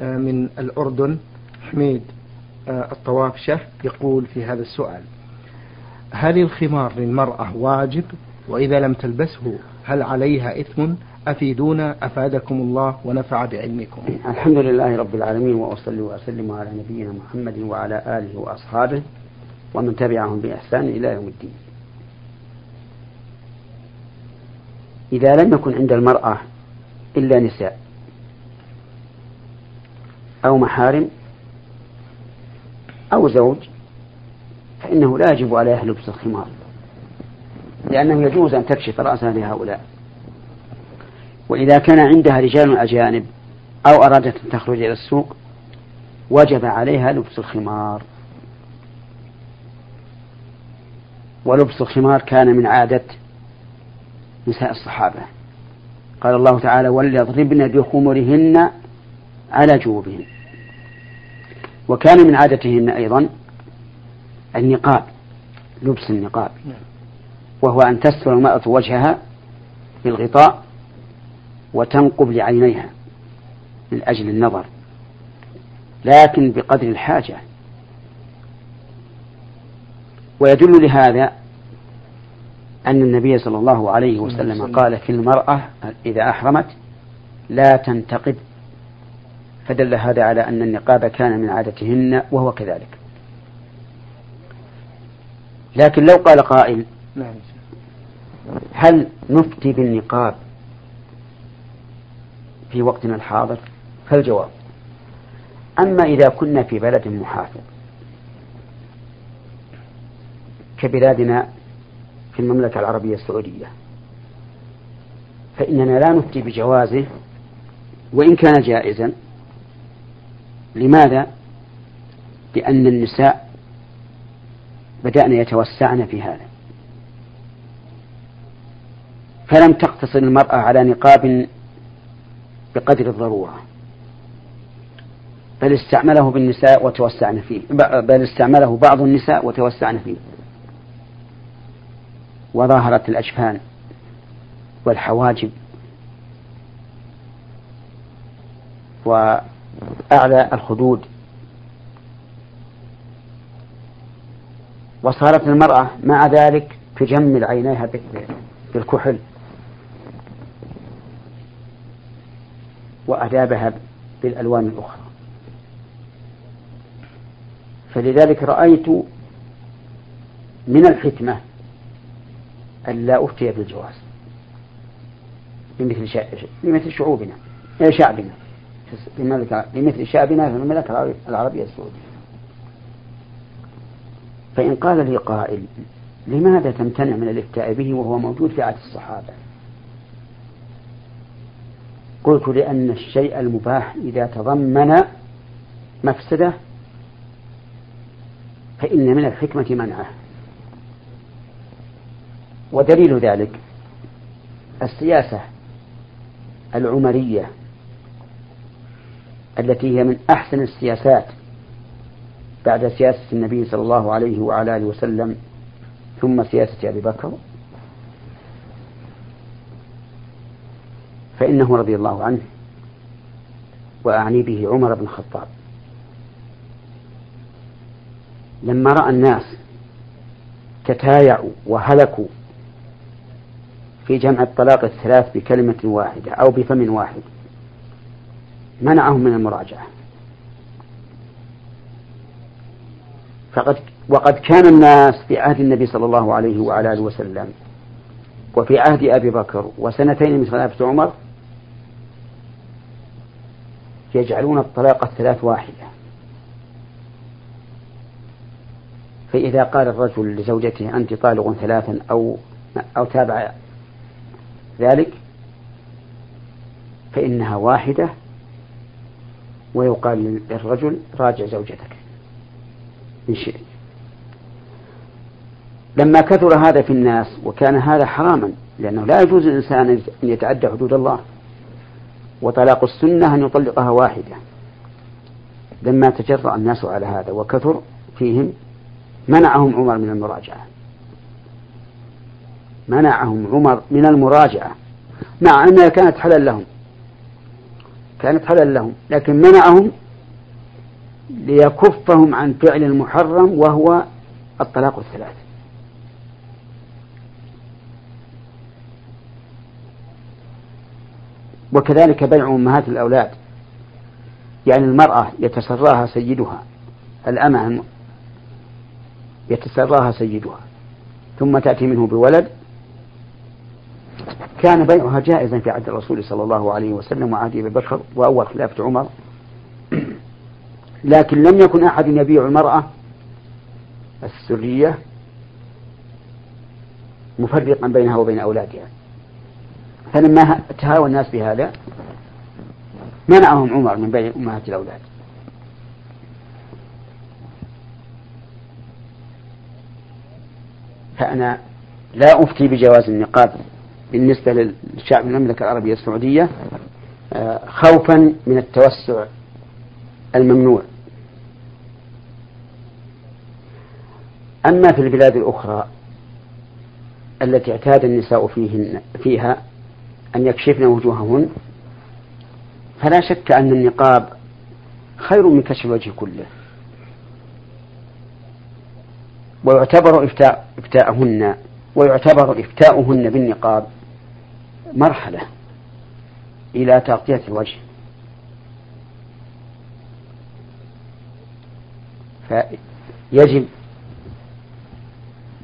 من الأردن حميد الطوافشة يقول في هذا السؤال هل الخمار للمرأة واجب؟ وإذا لم تلبسه هل عليها إثم؟ أفيدونا أفادكم الله ونفع بعلمكم. الحمد لله رب العالمين وأصلي وأسلم على نبينا محمد وعلى آله وأصحابه ومن تبعهم بإحسان إلى يوم الدين. إذا لم يكن عند المرأة إلا نساء أو محارم أو زوج فإنه لا يجب عليها لبس الخمار لأنه يجوز أن تكشف رأسها لهؤلاء وإذا كان عندها رجال أجانب أو أرادت أن تخرج إلى السوق وجب عليها لبس الخمار. ولبس الخمار كان من عادة نساء الصحابة. قال الله تعالى وليضربن بخمرهن على جوبهن وكان من عادتهن أيضا النقاب لبس النقاب وهو أن تستر المرأة وجهها بالغطاء وتنقب لعينيها من أجل النظر لكن بقدر الحاجة. ويدل لهذا أن النبي صلى الله عليه وسلم. قال في المرأة إذا أحرمت لا تنتقب فدل هذا على أن النقاب كان من عادتهن وهو كذلك لكن لو قال قائل نعم. هل نفتي بالنقاب في وقتنا الحاضر فالجواب أما إذا كنا في بلد محافظ كبلادنا في المملكة العربية السعودية فإننا لا نفتي بجوازه وإن كان جائزا لماذا؟ لأن النساء بدأن يتوسعن في هذا فلم تقتصر المرأة على نقاب بقدر الضرورة بل استعمله بالنساء وتوسعن فيه بل استعمله بعض النساء وتوسعن فيه وظاهرت الأجفان والحواجب وأعلى الخدود. وصارت المرأة مع ذلك تجمل عينيها بالكحل. وأدابها بالألوان الأخرى. فلذلك رأيت من الحكمة ألا أفتي بالجواز. لمثل شعوبنا شعبنا. لمثل شعبنا في المملكة العربية السعودية. فإن قال لي قائل لماذا تمتنع من الافتاء به وهو موجود في عهد الصحابة؟ قلت لأن الشيء المباح إذا تضمن مفسدة فإن من الحكمة منعه. ودليل ذلك السياسة العمرية التي هي من أحسن السياسات بعد سياسة النبي صلى الله عليه وعلى آله وسلم ثم سياسة أبي بكر. فإنه رضي الله عنه وأعني به عمر بن الخطاب. لما رأى الناس تتايعوا وهلكوا في جمع الطلاق الثلاث بكلمة واحدة أو بفم واحد منعهم من المراجعة. فقد وقد كان الناس في عهد النبي صلى الله عليه وعلى آله وسلم وفي عهد أبي بكر وسنتين من خلافة عمر يجعلون الطلاق الثلاث واحدة. فإذا قال الرجل لزوجته أنت طالق ثلاثا أو أو تابع ذلك فإنها واحدة ويقال للرجل راجع زوجتك إن شئت لما كثر هذا في الناس وكان هذا حراما لأنه لا يجوز للإنسان أن يتعدى حدود الله. وطلاق السنة أن يطلقها واحدة. لما تجرأ الناس على هذا وكثر فيهم منعهم عمر من المراجعة. منعهم عمر من المراجعة مع أنها كانت حلا لهم. كانت حلال لهم لكن منعهم ليكفهم عن فعل المحرم وهو الطلاق الثلاث. وكذلك بيع أمهات الأولاد. يعني المرأة يتسراها سيدها الأمة يتسراها سيدها ثم تأتي منه بولد كان بيعها جائزا في عهد الرسول صلى الله عليه وسلم وعهد أبي بكر وأول خلافة عمر. لكن لم يكن أحد يبيع المرأة السرية مفرقا بينها وبين أولادها. فلما تهاوى الناس بهذا منعهم عمر من بيع أمهات الأولاد. فأنا لا أفتي بجواز النقاب بالنسبة للشعب المملكة العربية السعودية آه، خوفا من التوسع الممنوع. أما في البلاد الأخرى التي اعتاد النساء فيهن فيها أن يكشفن وجوههن فلا شك أن النقاب خير من كشف الوجه كله. ويعتبر إفتاء إفتاءهن ويعتبر إفتاؤهن بالنقاب مرحلة إلى تغطية الوجه. فيجب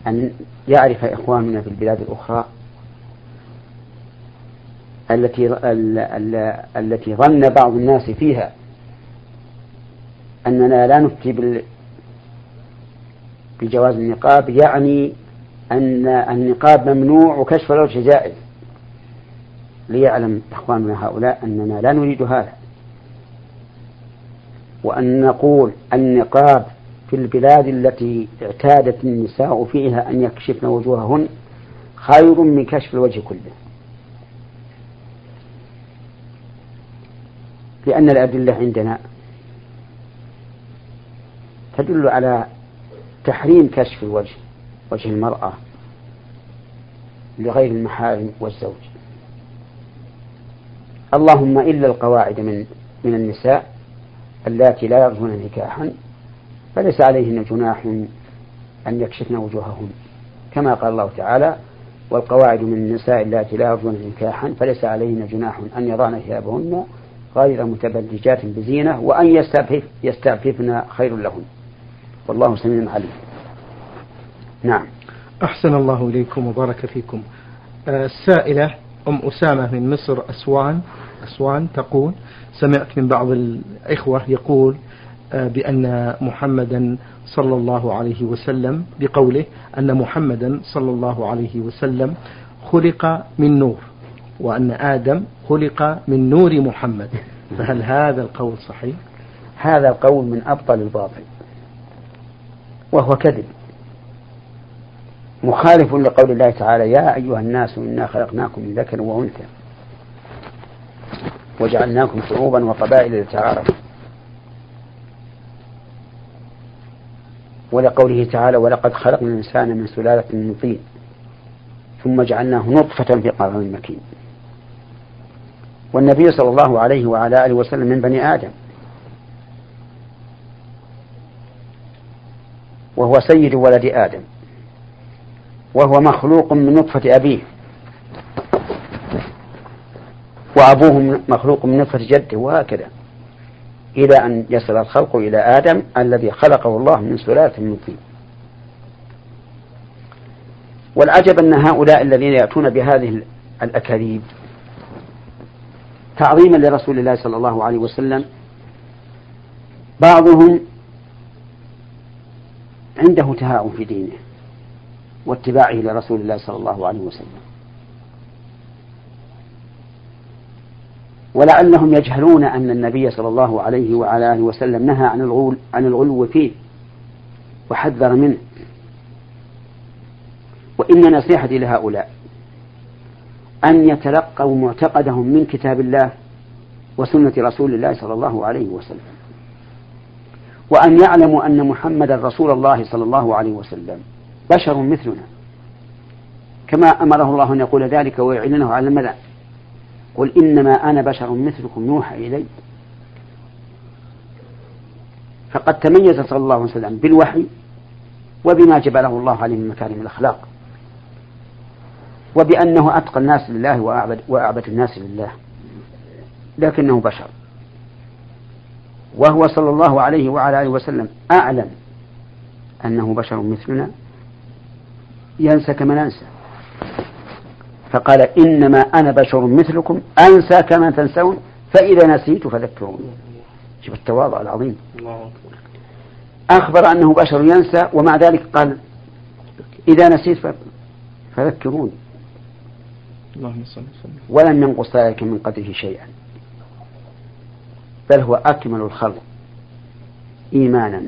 أن يعرف إخواننا في البلاد الأخرى التي التي ظن بعض الناس فيها أننا لا نفتي بجواز النقاب يعني أن النقاب ممنوع وكشف الوجه جائز. ليعلم إخواننا هؤلاء أننا لا نريد هذا. وأن نقول النقاب في البلاد التي اعتادت النساء فيها أن يكشفن وجوههن خير من كشف الوجه كله. لأن الأدلة عندنا تدل على تحريم كشف الوجه وجه المرأة لغير المحارم والزوج. اللهم إلا القواعد من من النساء اللاتي لا يرجون نكاحا فليس عليهن جناح أن يكشفن وجوههن. كما قال الله تعالى والقواعد من النساء اللاتي لا يرجون نكاحا فليس عليهن جناح أن يضعن ثيابهن غير متبرجات بزينة وأن يستعفف يستعففن خير لهن. والله سميع عليم. نعم. أحسن الله إليكم وبارك فيكم. آه، السائلة أم أسامة من مصر أسوان أسوان تقول سمعت من بعض الإخوة يقول آه، بأن محمدا صلى الله عليه وسلم بقوله أن محمدا صلى الله عليه وسلم خلق من نور وأن آدم خلق من نور محمد فهل هذا القول صحيح؟ هذا القول من أبطل الباطل وهو كذب مخالف لقول الله تعالى يا أيها الناس إنا خلقناكم من ذكر وأنثى وجعلناكم شعوبا وقبائل لتعارفوا. ولقوله تعالى ولقد خلقنا الإنسان من سلالة من طين ثم جعلناه نطفة في قرار مكين. والنبي صلى الله عليه وعلى آله وسلم من بني آدم. وهو سيد ولد آدم. وهو مخلوق من نطفة أبيه. وأبوه مخلوق من نطفة جده وهكذا. إلى أن يصل الخلق إلى آدم الذي خلقه الله من سلالة من طين. والعجب أن هؤلاء الذين يأتون بهذه الأكاذيب تعظيما لرسول الله صلى الله عليه وسلم. بعضهم عنده تهاؤم في دينه. واتباعه لرسول الله صلى الله عليه وسلم. ولعلهم يجهلون أن النبي صلى الله عليه وعلى آله وسلم نهى عن الغلو عن الغلو فيه وحذر منه. وإن نصيحتي لهؤلاء أن يتلقوا معتقدهم من كتاب الله وسنة رسول الله صلى الله عليه وسلم. وأن يعلموا أن محمد رسول الله صلى الله عليه وسلم بشر مثلنا. كما أمره الله أن يقول ذلك ويعلنه على الملأ. قل إنما أنا بشر مثلكم يوحى إلي. فقد تميز صلى الله عليه وسلم بالوحي وبما جبله الله عليه من مكارم الأخلاق. وبأنه أتقى الناس لله وأعبد, وأعبد الناس لله. لكنه بشر. وهو صلى الله عليه وعلى آله وسلم أعلم أنه بشر مثلنا. ينسى كما ننسى فقال إنما أنا بشر مثلكم أنسى كما تنسون فإذا نسيت فذكروني. شوف التواضع العظيم. أخبر أنه بشر ينسى ومع ذلك قال إذا نسيت فذكروني. ولم ينقص ذلك من قدره شيئا. بل هو أكمل الخلق إيمانا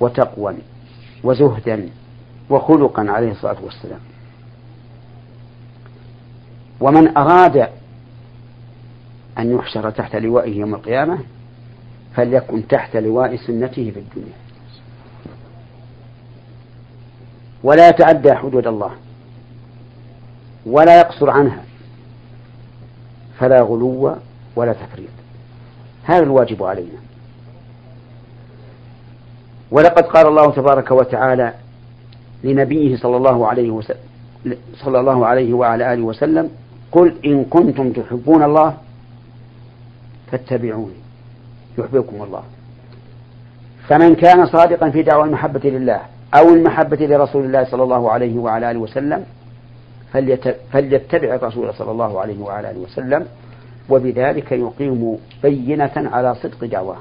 وتقوى وزهدا. وخلقا عليه الصلاة والسلام. ومن أراد أن يحشر تحت لوائه يوم القيامة فليكن تحت لواء سنته في الدنيا. ولا يتعدى حدود الله. ولا يقصر عنها. فلا غلو ولا تفريط. هذا الواجب علينا. ولقد قال الله تبارك وتعالى لنبيه صلى الله عليه وسلم صلى الله عليه وعلى آله وسلم قل إن كنتم تحبون الله فاتبعوني يحببكم الله. فمن كان صادقا في دعوى المحبة لله أو المحبة لرسول الله صلى الله عليه وعلى آله وسلم فليتبع الرسول صلى الله عليه وعلى آله وسلم وبذلك يقيم بينة على صدق دعواه.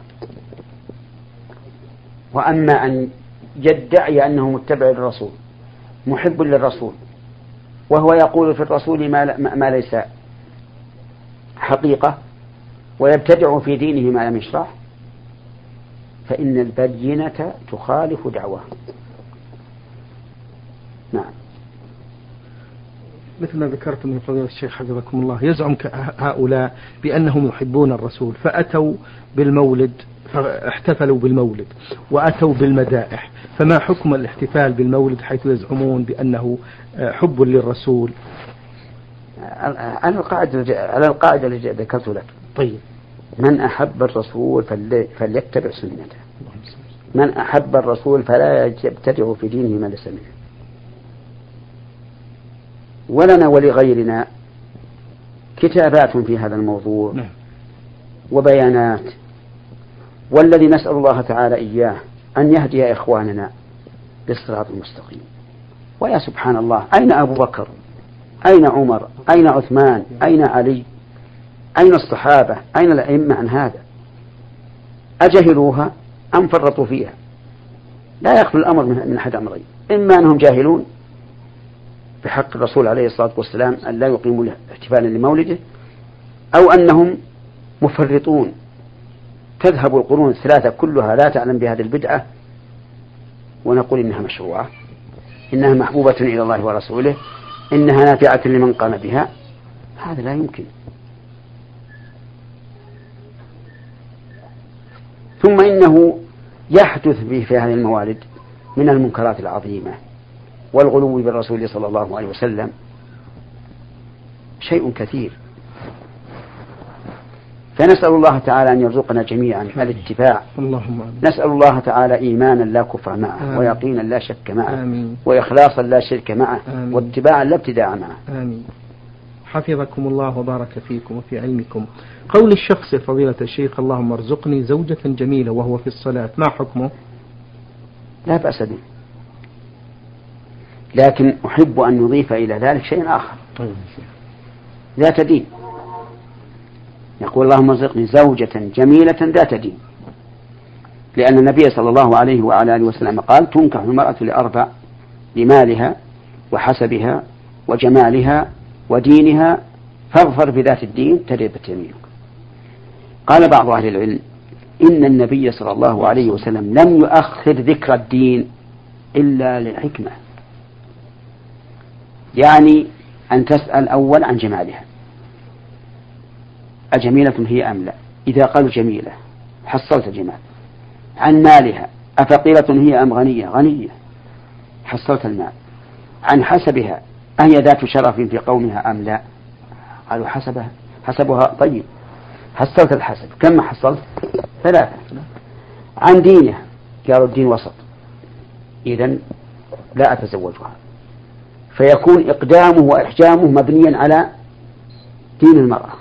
وأما أن يدعي أنه متبع للرسول محب للرسول وهو يقول في الرسول ما, ليس حقيقة ويبتدع في دينه ما لم يشرح فإن البينة تخالف دعواه. نعم. مثل ما ذكرتم من فضيلة الشيخ حفظكم الله يزعم هؤلاء بأنهم يحبون الرسول فأتوا بالمولد فاحتفلوا بالمولد وأتوا بالمدائح فما حكم الاحتفال بالمولد حيث يزعمون بأنه حب للرسول؟ على القاعدة على القاعدة التي ذكرت لك. طيب. من أحب الرسول فليتبع سنته. من أحب الرسول فلا يبتدع في دينه ما ليس منه. ولنا ولغيرنا كتابات في هذا الموضوع نعم. وبيانات والذي نسأل الله تعالى إياه أن يهدي إخواننا للصراط المستقيم. ويا سبحان الله أين أبو بكر؟ أين عمر؟ أين عثمان؟ أين علي؟ أين الصحابة؟ أين الأئمة عن هذا؟ أجهلوها أم فرطوا فيها؟ لا يخلو الأمر من أحد أمرين إما أنهم جاهلون بحق الرسول عليه الصلاة والسلام أن لا يقيموا احتفالا لمولده أو أنهم مفرطون. تذهب القرون الثلاثة كلها لا تعلم بهذه البدعة ونقول إنها مشروعة إنها محبوبة إلى الله ورسوله إنها نافعة لمن قام بها. هذا لا يمكن. ثم إنه يحدث به في هذه الموالد من المنكرات العظيمة. والغلو بالرسول صلى الله عليه وسلم شيء كثير. فنسأل الله تعالى أن يرزقنا جميعا الاتباع. اللهم نسأل الله تعالى إيمانا لا كفر معه آمين. ويقينا لا شك معه آمين. وإخلاصا لا شرك معه آمين. واتباعا لا ابتداع معه. آمين. حفظكم الله وبارك فيكم وفي علمكم. قول الشخص فضيلة الشيخ اللهم ارزقني زوجة جميلة وهو في الصلاة ما حكمه؟ لا بأس به. لكن أحب أن نضيف إلى ذلك شيء آخر. طيب. ذات دين. يقول اللهم ارزقني زوجة جميلة ذات دين. لأن النبي صلى الله عليه وعلى آله وسلم قال تنكح المرأة لأربع لمالها وحسبها وجمالها ودينها فاظفر بذات الدين تربت يمينك. قال بعض أهل العلم إن النبي صلى الله عليه وسلم لم يؤخر ذكر الدين إلا للحكمة. يعني أن تسأل أول عن جمالها. أجميلة هي أم لا؟ إذا قالوا جميلة حصلت جمال عن مالها أفقيرة هي أم غنية؟ غنية. حصلت المال. عن حسبها أهي ذات شرف في قومها أم لا؟ قالوا حسبها. حسبها طيب. حصلت الحسب. كم حصلت؟ ثلاثة. عن دينه قالوا الدين وسط. إذا لا أتزوجها. فيكون إقدامه وإحجامه مبنيا على دين المرأة.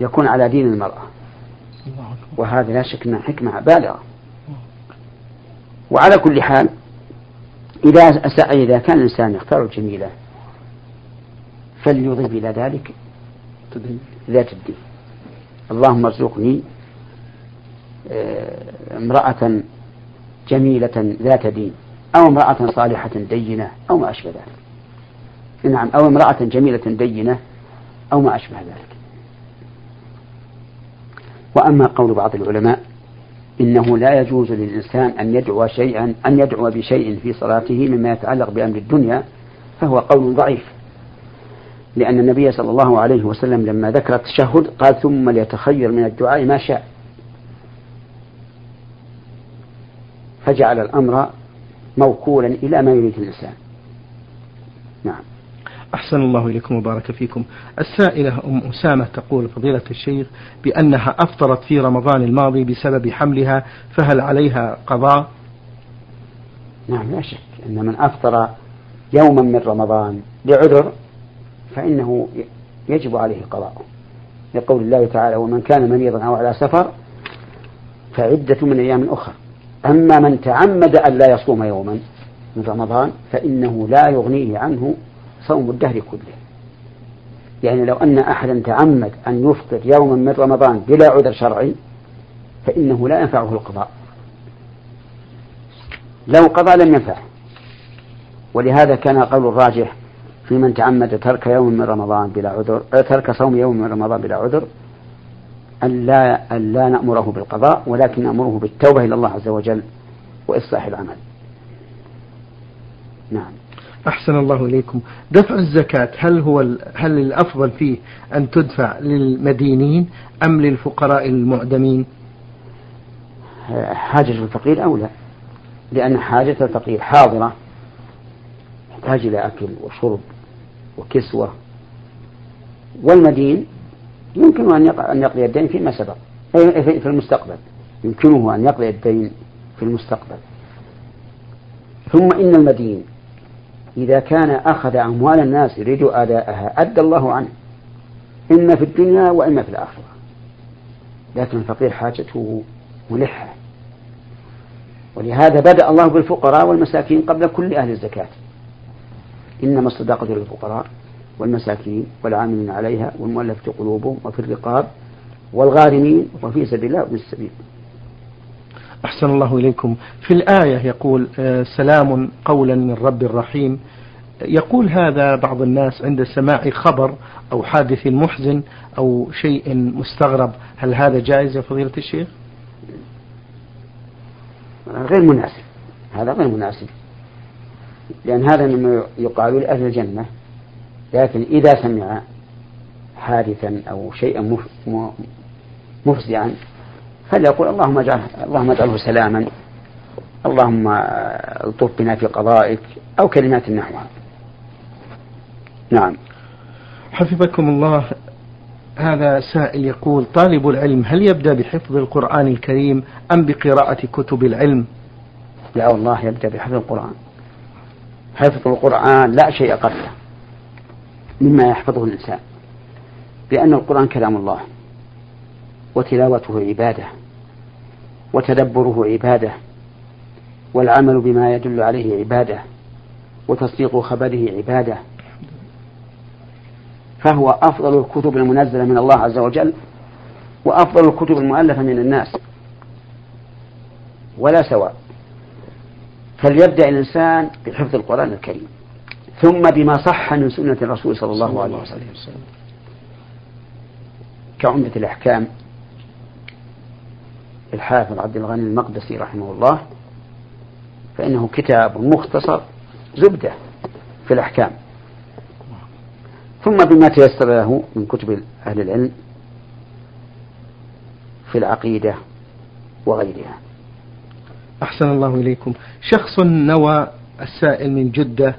يكون على دين المرأة. وهذا لا شك أنها حكمة بالغة. وعلى كل حال إذا إذا كان الإنسان يختار الجميلة فليضيف إلى ذلك ذات الدين. اللهم ارزقني آه، امرأة جميلة ذات دين. أو امرأة صالحة دينة أو ما أشبه ذلك. نعم أو امرأة جميلة دينة أو ما أشبه ذلك. وأما قول بعض العلماء إنه لا يجوز للإنسان أن يدعو شيئا أن يدعو بشيء في صلاته مما يتعلق بأمر الدنيا فهو قول ضعيف. لأن النبي صلى الله عليه وسلم لما ذكر التشهد قال ثم ليتخير من الدعاء ما شاء فجعل الأمر موكولا إلى ما يريد الإنسان. نعم. أحسن الله إليكم وبارك فيكم. السائلة أم أسامة تقول فضيلة الشيخ بأنها أفطرت في رمضان الماضي بسبب حملها فهل عليها قضاء؟ نعم لا شك أن من أفطر يوما من رمضان بعذر فإنه يجب عليه قضاء. لقول الله تعالى ومن كان مريضا أو على سفر فعدة من أيام أخرى. أما من تعمد أن لا يصوم يوما من رمضان فإنه لا يغنيه عنه صوم الدهر كله. يعني لو أن أحدا تعمد أن يفطر يوما من رمضان بلا عذر شرعي فإنه لا ينفعه القضاء. لو قضى لم ينفعه ولهذا كان قول الراجح في من تعمد ترك يوم من رمضان بلا عذر ترك صوم يوم من رمضان بلا عذر أن لا, أن لا نأمره بالقضاء ولكن نأمره بالتوبة إلى الله عز وجل وإصلاح العمل. نعم. أحسن الله إليكم. دفع الزكاة هل هو هل الأفضل فيه أن تدفع للمدينين أم للفقراء المعدمين؟ حاجة الفقير أولى لأن حاجة الفقير حاضرة يحتاج إلى أكل وشرب وكسوة. والمدين يمكن أن يقضي الدين فيما سبق. في المستقبل. يمكنه أن يقضي الدين في المستقبل. ثم إن المدين إذا كان أخذ أموال الناس يريد أداءها أدى الله عنه. إما في الدنيا وإما في الآخرة. لكن الفقير حاجته ملحة. ولهذا بدأ الله بالفقراء والمساكين قبل كل أهل الزكاة. إنما الصداقة للفقراء. والمساكين والعاملين عليها والمؤلفة قلوبهم وفي الرقاب والغارمين وفي سبيل الله وفي السبيل. أحسن الله إليكم. في الآية يقول آه، سلام قولا من رب رحيم. يقول هذا بعض الناس عند سماع خبر أو حادث محزن أو شيء مستغرب. هل هذا جائز يا فضيلة الشيخ؟ غير مناسب. هذا غير مناسب. لأن هذا مما يقال لأهل الجنة. لكن إذا سمع حادثا أو شيئا مفزعا فليقول اللهم اجعله اللهم اجعله سلاما اللهم الطف بنا في قضائك أو كلمات نحوها. نعم. حفظكم الله. هذا سائل يقول طالب العلم هل يبدأ بحفظ القرآن الكريم أم بقراءة كتب العلم؟ لا والله يبدأ بحفظ القرآن. حفظ القرآن لا شيء قبله. مما يحفظه الإنسان لأن القرآن كلام الله وتلاوته عبادة وتدبره عبادة والعمل بما يدل عليه عبادة وتصديق خبره عبادة. فهو أفضل الكتب المنزلة من الله عز وجل وأفضل الكتب المؤلفة من الناس. ولا سواء. فليبدأ الإنسان بحفظ القرآن الكريم. ثم بما صح من سنة الرسول صلى الله عليه وسلم. كعمدة الأحكام الحافظ عبد الغني المقدسي رحمه الله فإنه كتاب مختصر زبدة في الأحكام. ثم بما تيسر له من كتب أهل العلم في العقيدة وغيرها. أحسن الله إليكم. شخص نوى السائل من جدة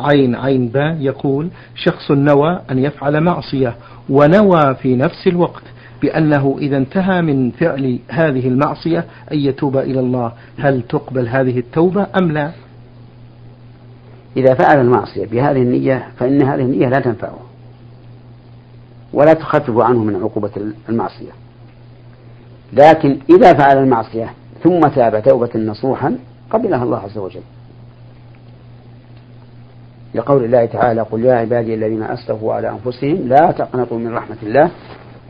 عين عين باء يقول شخص نوى أن يفعل معصية ونوى في نفس الوقت بأنه إذا انتهى من فعل هذه المعصية أن يتوب إلى الله. هل تقبل هذه التوبة أم لا؟ إذا فعل المعصية بهذه النية فإن هذه النية لا تنفعه ولا تخفف عنه من عقوبة المعصية. لكن إذا فعل المعصية ثم تاب توبة نصوحا قبلها الله عز وجل. لقول الله تعالى قل يا عبادي الذين أسرفوا على أنفسهم لا تقنطوا من رحمة الله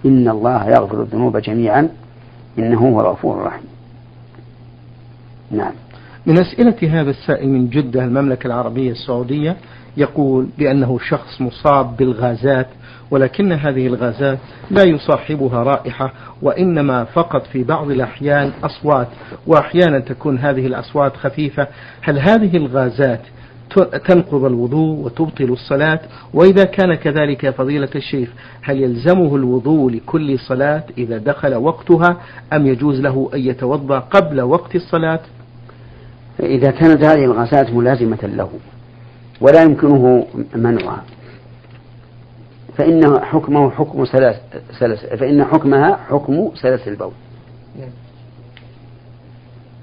إن الله يغفر الذنوب جميعا إنه هو الغفور الرحيم. نعم. من أسئلة هذا السائل من جدة المملكة العربية السعودية يقول بأنه شخص مصاب بالغازات ولكن هذه الغازات لا يصاحبها رائحة وإنما فقط في بعض الأحيان أصوات وأحيانا تكون هذه الأصوات خفيفة. هل هذه الغازات تنقض الوضوء وتبطل الصلاة وإذا كان كذلك فضيلة الشيخ هل يلزمه الوضوء لكل صلاة إذا دخل وقتها أم يجوز له أن يتوضأ قبل وقت الصلاة؟ إذا كانت هذه الغازات ملازمة له ولا يمكنه منعها فإن حكمه حكم سلس, سلس فإن حكمها حكم سلس البول.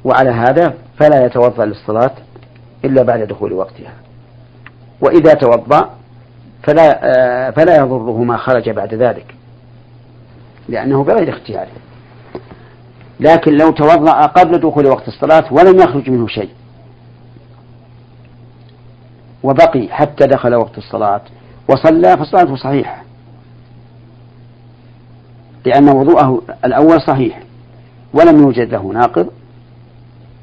وعلى هذا فلا يتوضأ للصلاة إلا بعد دخول وقتها. وإذا توضأ فلا آه، فلا يضره ما خرج بعد ذلك لأنه بغير اختياره لكن لو توضأ قبل دخول وقت الصلاة ولم يخرج منه شيء وبقي حتى دخل وقت الصلاة وصلى فصلاته صحيحة. لأن وضوءه الأول صحيح ولم يوجد له ناقض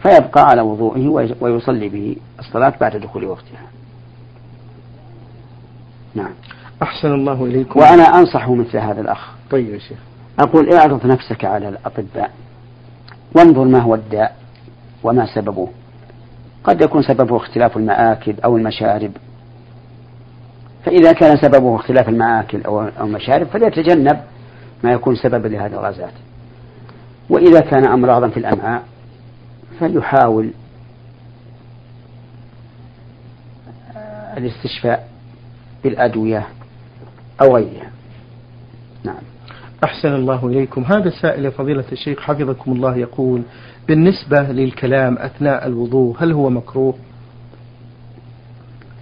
فيبقى على وضوئه ويصلي به الصلاة بعد دخول وقتها. نعم. أحسن الله إليكم. وأنا أنصح مثل هذا الأخ. طيب يا شيخ. أقول اعرض نفسك على الأطباء. وانظر ما هو الداء وما سببه. قد يكون سببه اختلاف المآكل أو المشارب. فإذا كان سببه اختلاف المآكل أو المشارب فليتجنب ما يكون سببا لهذه الغازات وإذا كان أمراضا في الأمعاء فليحاول الاستشفاء بالأدوية أو غيرها. نعم. أحسن الله إليكم. هذا سائل فضيلة الشيخ حفظكم الله يقول بالنسبة للكلام أثناء الوضوء هل هو مكروه؟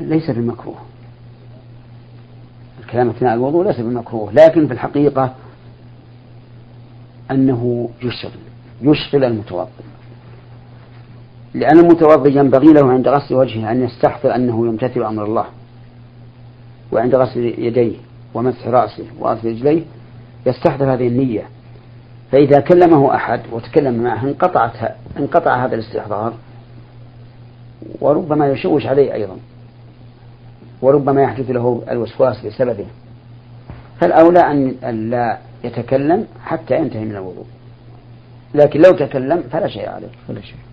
ليس بمكروه الكلام أثناء الوضوء ليس بمكروه لكن في الحقيقة أنه يشغل يشغل المتوضئ. لأن المتوضئ ينبغي له عند غسل وجهه أن يستحضر أنه يمتثل أمر الله. وعند غسل يديه ومسح رأسه وغسل رجليه يستحضر هذه النية. فإذا كلمه أحد وتكلم معه انقطعت انقطع هذا الاستحضار وربما يشوش عليه أيضا. وربما يحدث له الوسواس بسببه. فالأولى أن لا يتكلم حتى ينتهي من الوضوء. لكن لو تكلم فلا شيء عليه. فلا شيء.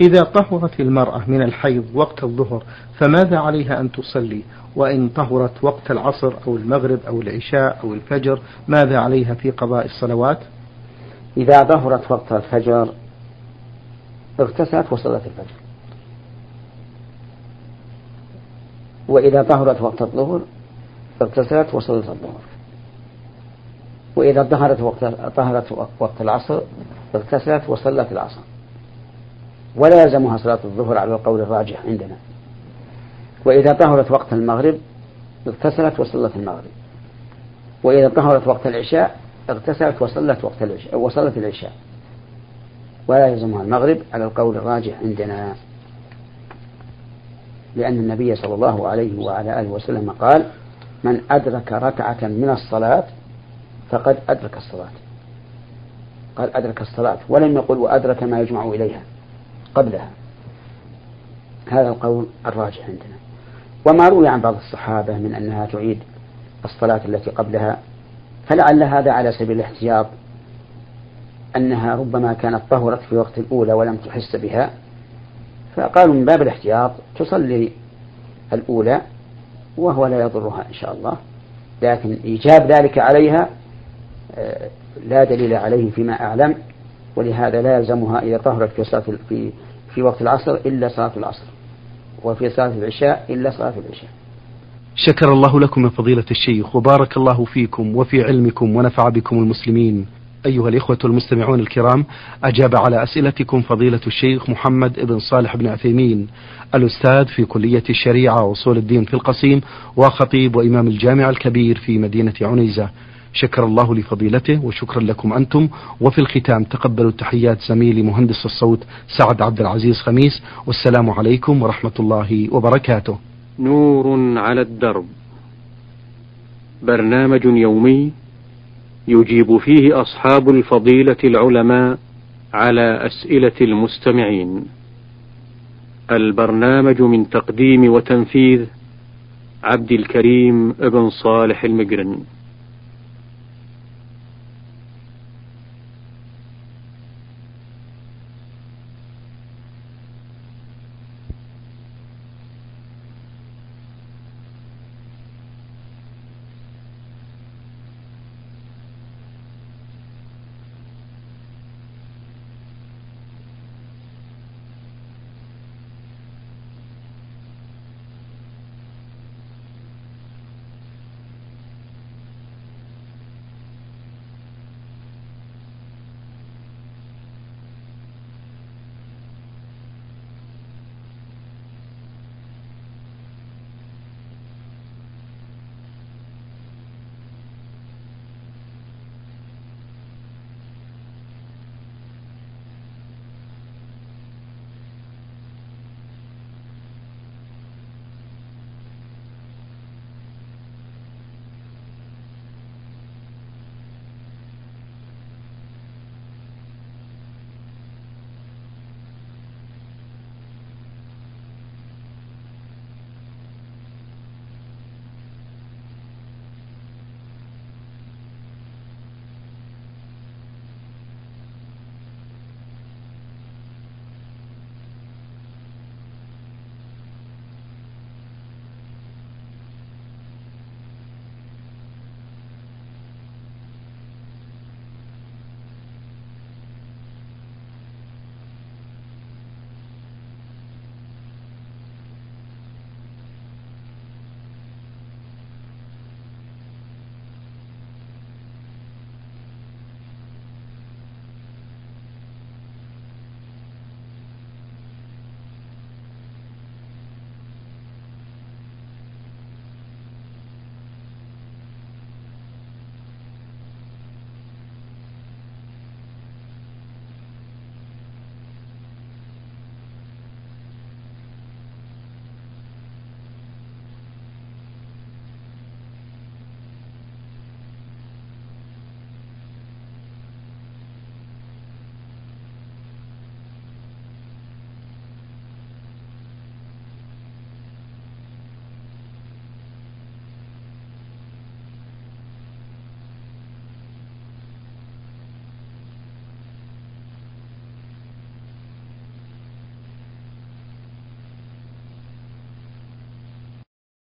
إذا طهرت المرأة من الحيض وقت الظهر فماذا عليها أن تصلي؟ وإن طهرت وقت العصر أو المغرب أو العشاء أو الفجر ماذا عليها في قضاء الصلوات؟ إذا ظهرت وقت الفجر اغتسلت وصلت الفجر. وإذا طهرت وقت الظهر اغتسلت وصلت الظهر. وإذا ظهرت وقت طهرت وقت العصر اغتسلت وصلت العصر. ولا يلزمها صلاة الظهر على القول الراجح عندنا. وإذا طهرت وقت المغرب اغتسلت وصلت المغرب. وإذا طهرت وقت العشاء اغتسلت وصلت وقت العشاء وصلت العشاء. ولا يلزمها المغرب على القول الراجح عندنا. لأن النبي صلى الله عليه وعلى آله وسلم قال من أدرك ركعة من الصلاة فقد أدرك الصلاة. قال أدرك الصلاة. ولم يقل وأدرك ما يجمع إليها. قبلها. هذا القول الراجح عندنا. وما روي عن بعض الصحابة من أنها تعيد الصلاة التي قبلها فلعل هذا على سبيل الاحتياط أنها ربما كانت طهرت في وقت الأولى ولم تحس بها فقالوا من باب الاحتياط تصلي الأولى وهو لا يضرها إن شاء الله. لكن إيجاب ذلك عليها آه، لا دليل عليه فيما أعلم. ولهذا لا يلزمها إذا طهرت في صلاة في في وقت العصر إلا صلاة العصر. وفي صلاة العشاء إلا صلاة العشاء. شكر الله لكم يا فضيلة الشيخ وبارك الله فيكم وفي علمكم ونفع بكم المسلمين. أيها الإخوة المستمعون الكرام أجاب على أسئلتكم فضيلة الشيخ محمد بن صالح بن عثيمين الأستاذ في كلية الشريعة وأصول الدين في القصيم وخطيب وإمام الجامع الكبير في مدينة عنيزة. شكر الله لفضيلته وشكرا لكم أنتم. وفي الختام تقبلوا تحيات زميلي مهندس الصوت سعد عبد العزيز خميس. والسلام عليكم ورحمة الله وبركاته. نور على الدرب. برنامج يومي يجيب فيه أصحاب الفضيلة العلماء على أسئلة المستمعين. البرنامج من تقديم وتنفيذ عبد الكريم بن صالح المقرن